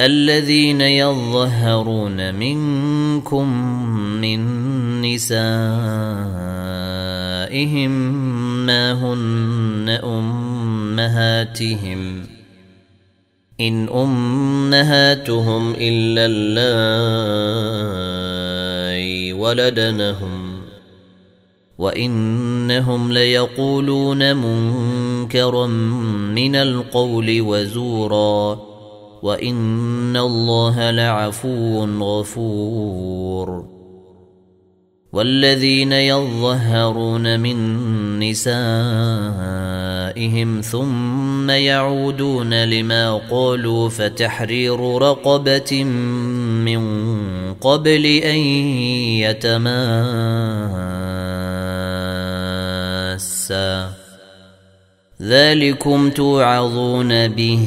الذين يظهرون منكم من نسائهم ما هن أمهاتهم. إن أمهاتهم إلا اللائي ولدنهم. وإنهم ليقولون منكرا من القول وزورا. وان الله لعفو غفور. والذين يظهرون من نسائهم ثم يعودون لما قالوا فتحرير رقبه من قبل ان يتماسا. ذلكم توعظون به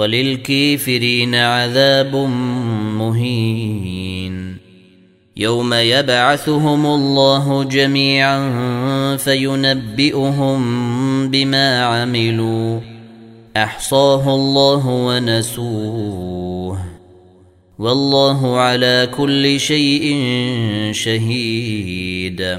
وللكافرين عذاب مهين. يوم يبعثهم الله جميعا فينبئهم بما عملوا. أحصاه الله ونسوه. والله على كل شيء شهيد.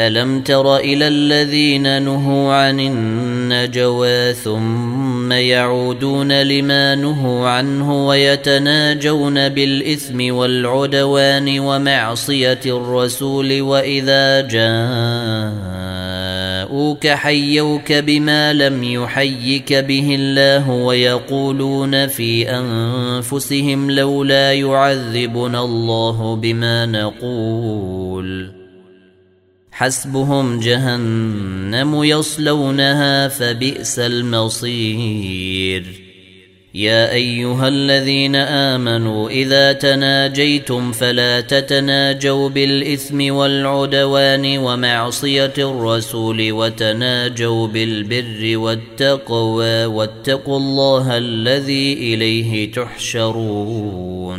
ألم تر إلى الذين نهوا عن النجوى ثم يعودون لما نهوا عنه ويتناجون بالإثم والعدوان ومعصية الرسول وإذا جاءوك حيوك بما لم يحيك به الله ويقولون في أنفسهم لولا يعذبنا الله بما نقول ۖ حسبهم جهنم يصلونها فبئس المصير. يا أيها الذين آمنوا إذا تناجيتم فلا تتناجوا بالإثم والعدوان ومعصية الرسول وتناجوا بالبر والتقوى واتقوا الله الذي إليه تحشرون.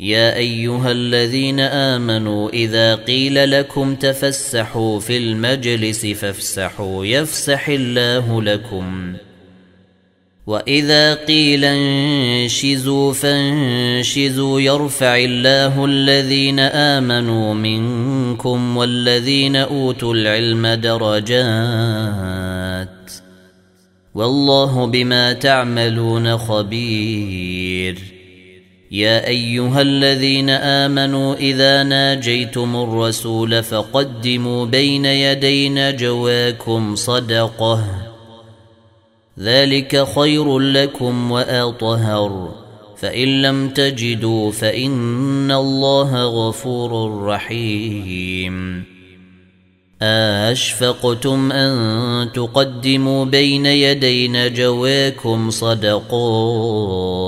يا أيها الذين آمنوا إذا قيل لكم تفسحوا في المجلس فافسحوا يفسح الله لكم. وإذا قيل انشزوا فانشزوا يرفع الله الذين آمنوا منكم والذين أوتوا العلم درجات. والله بما تعملون خبير. يا أيها الذين آمنوا إذا ناجيتم الرسول فقدموا بين يدي نجواكم صدقة. ذلك خير لكم وأطهر. فإن لم تجدوا فإن الله غفور رحيم. اشفقتم أن تقدموا بين يدي نجواكم صدقات؟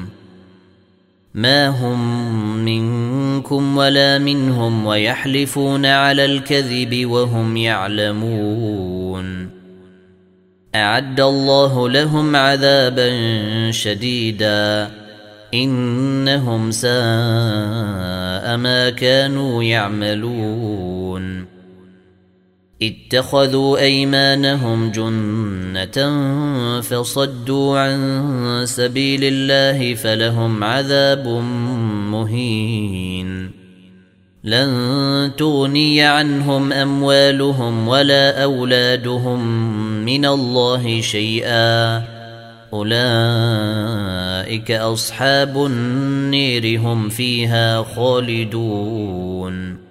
ما هم منكم ولا منهم ويحلفون على الكذب وهم يعلمون اعد الله لهم عذابا شديدا انهم ساء ما كانوا يعملون اتخذوا أيمانهم جنة فصدوا عن سبيل الله فلهم عذاب مهين. لن تغني عنهم أموالهم ولا أولادهم من الله شيئا. أولئك أصحاب النير هم فيها خالدون.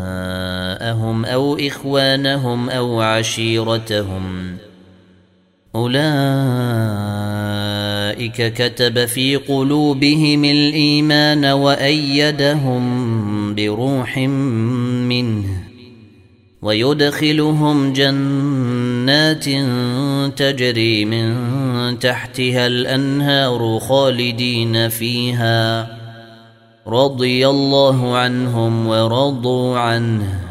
أو إخوانهم أو عشيرتهم. أولئك كتب في قلوبهم الإيمان وأيدهم بروح منه ويدخلهم جنات تجري من تحتها الأنهار خالدين فيها. رضي الله عنهم ورضوا عنه.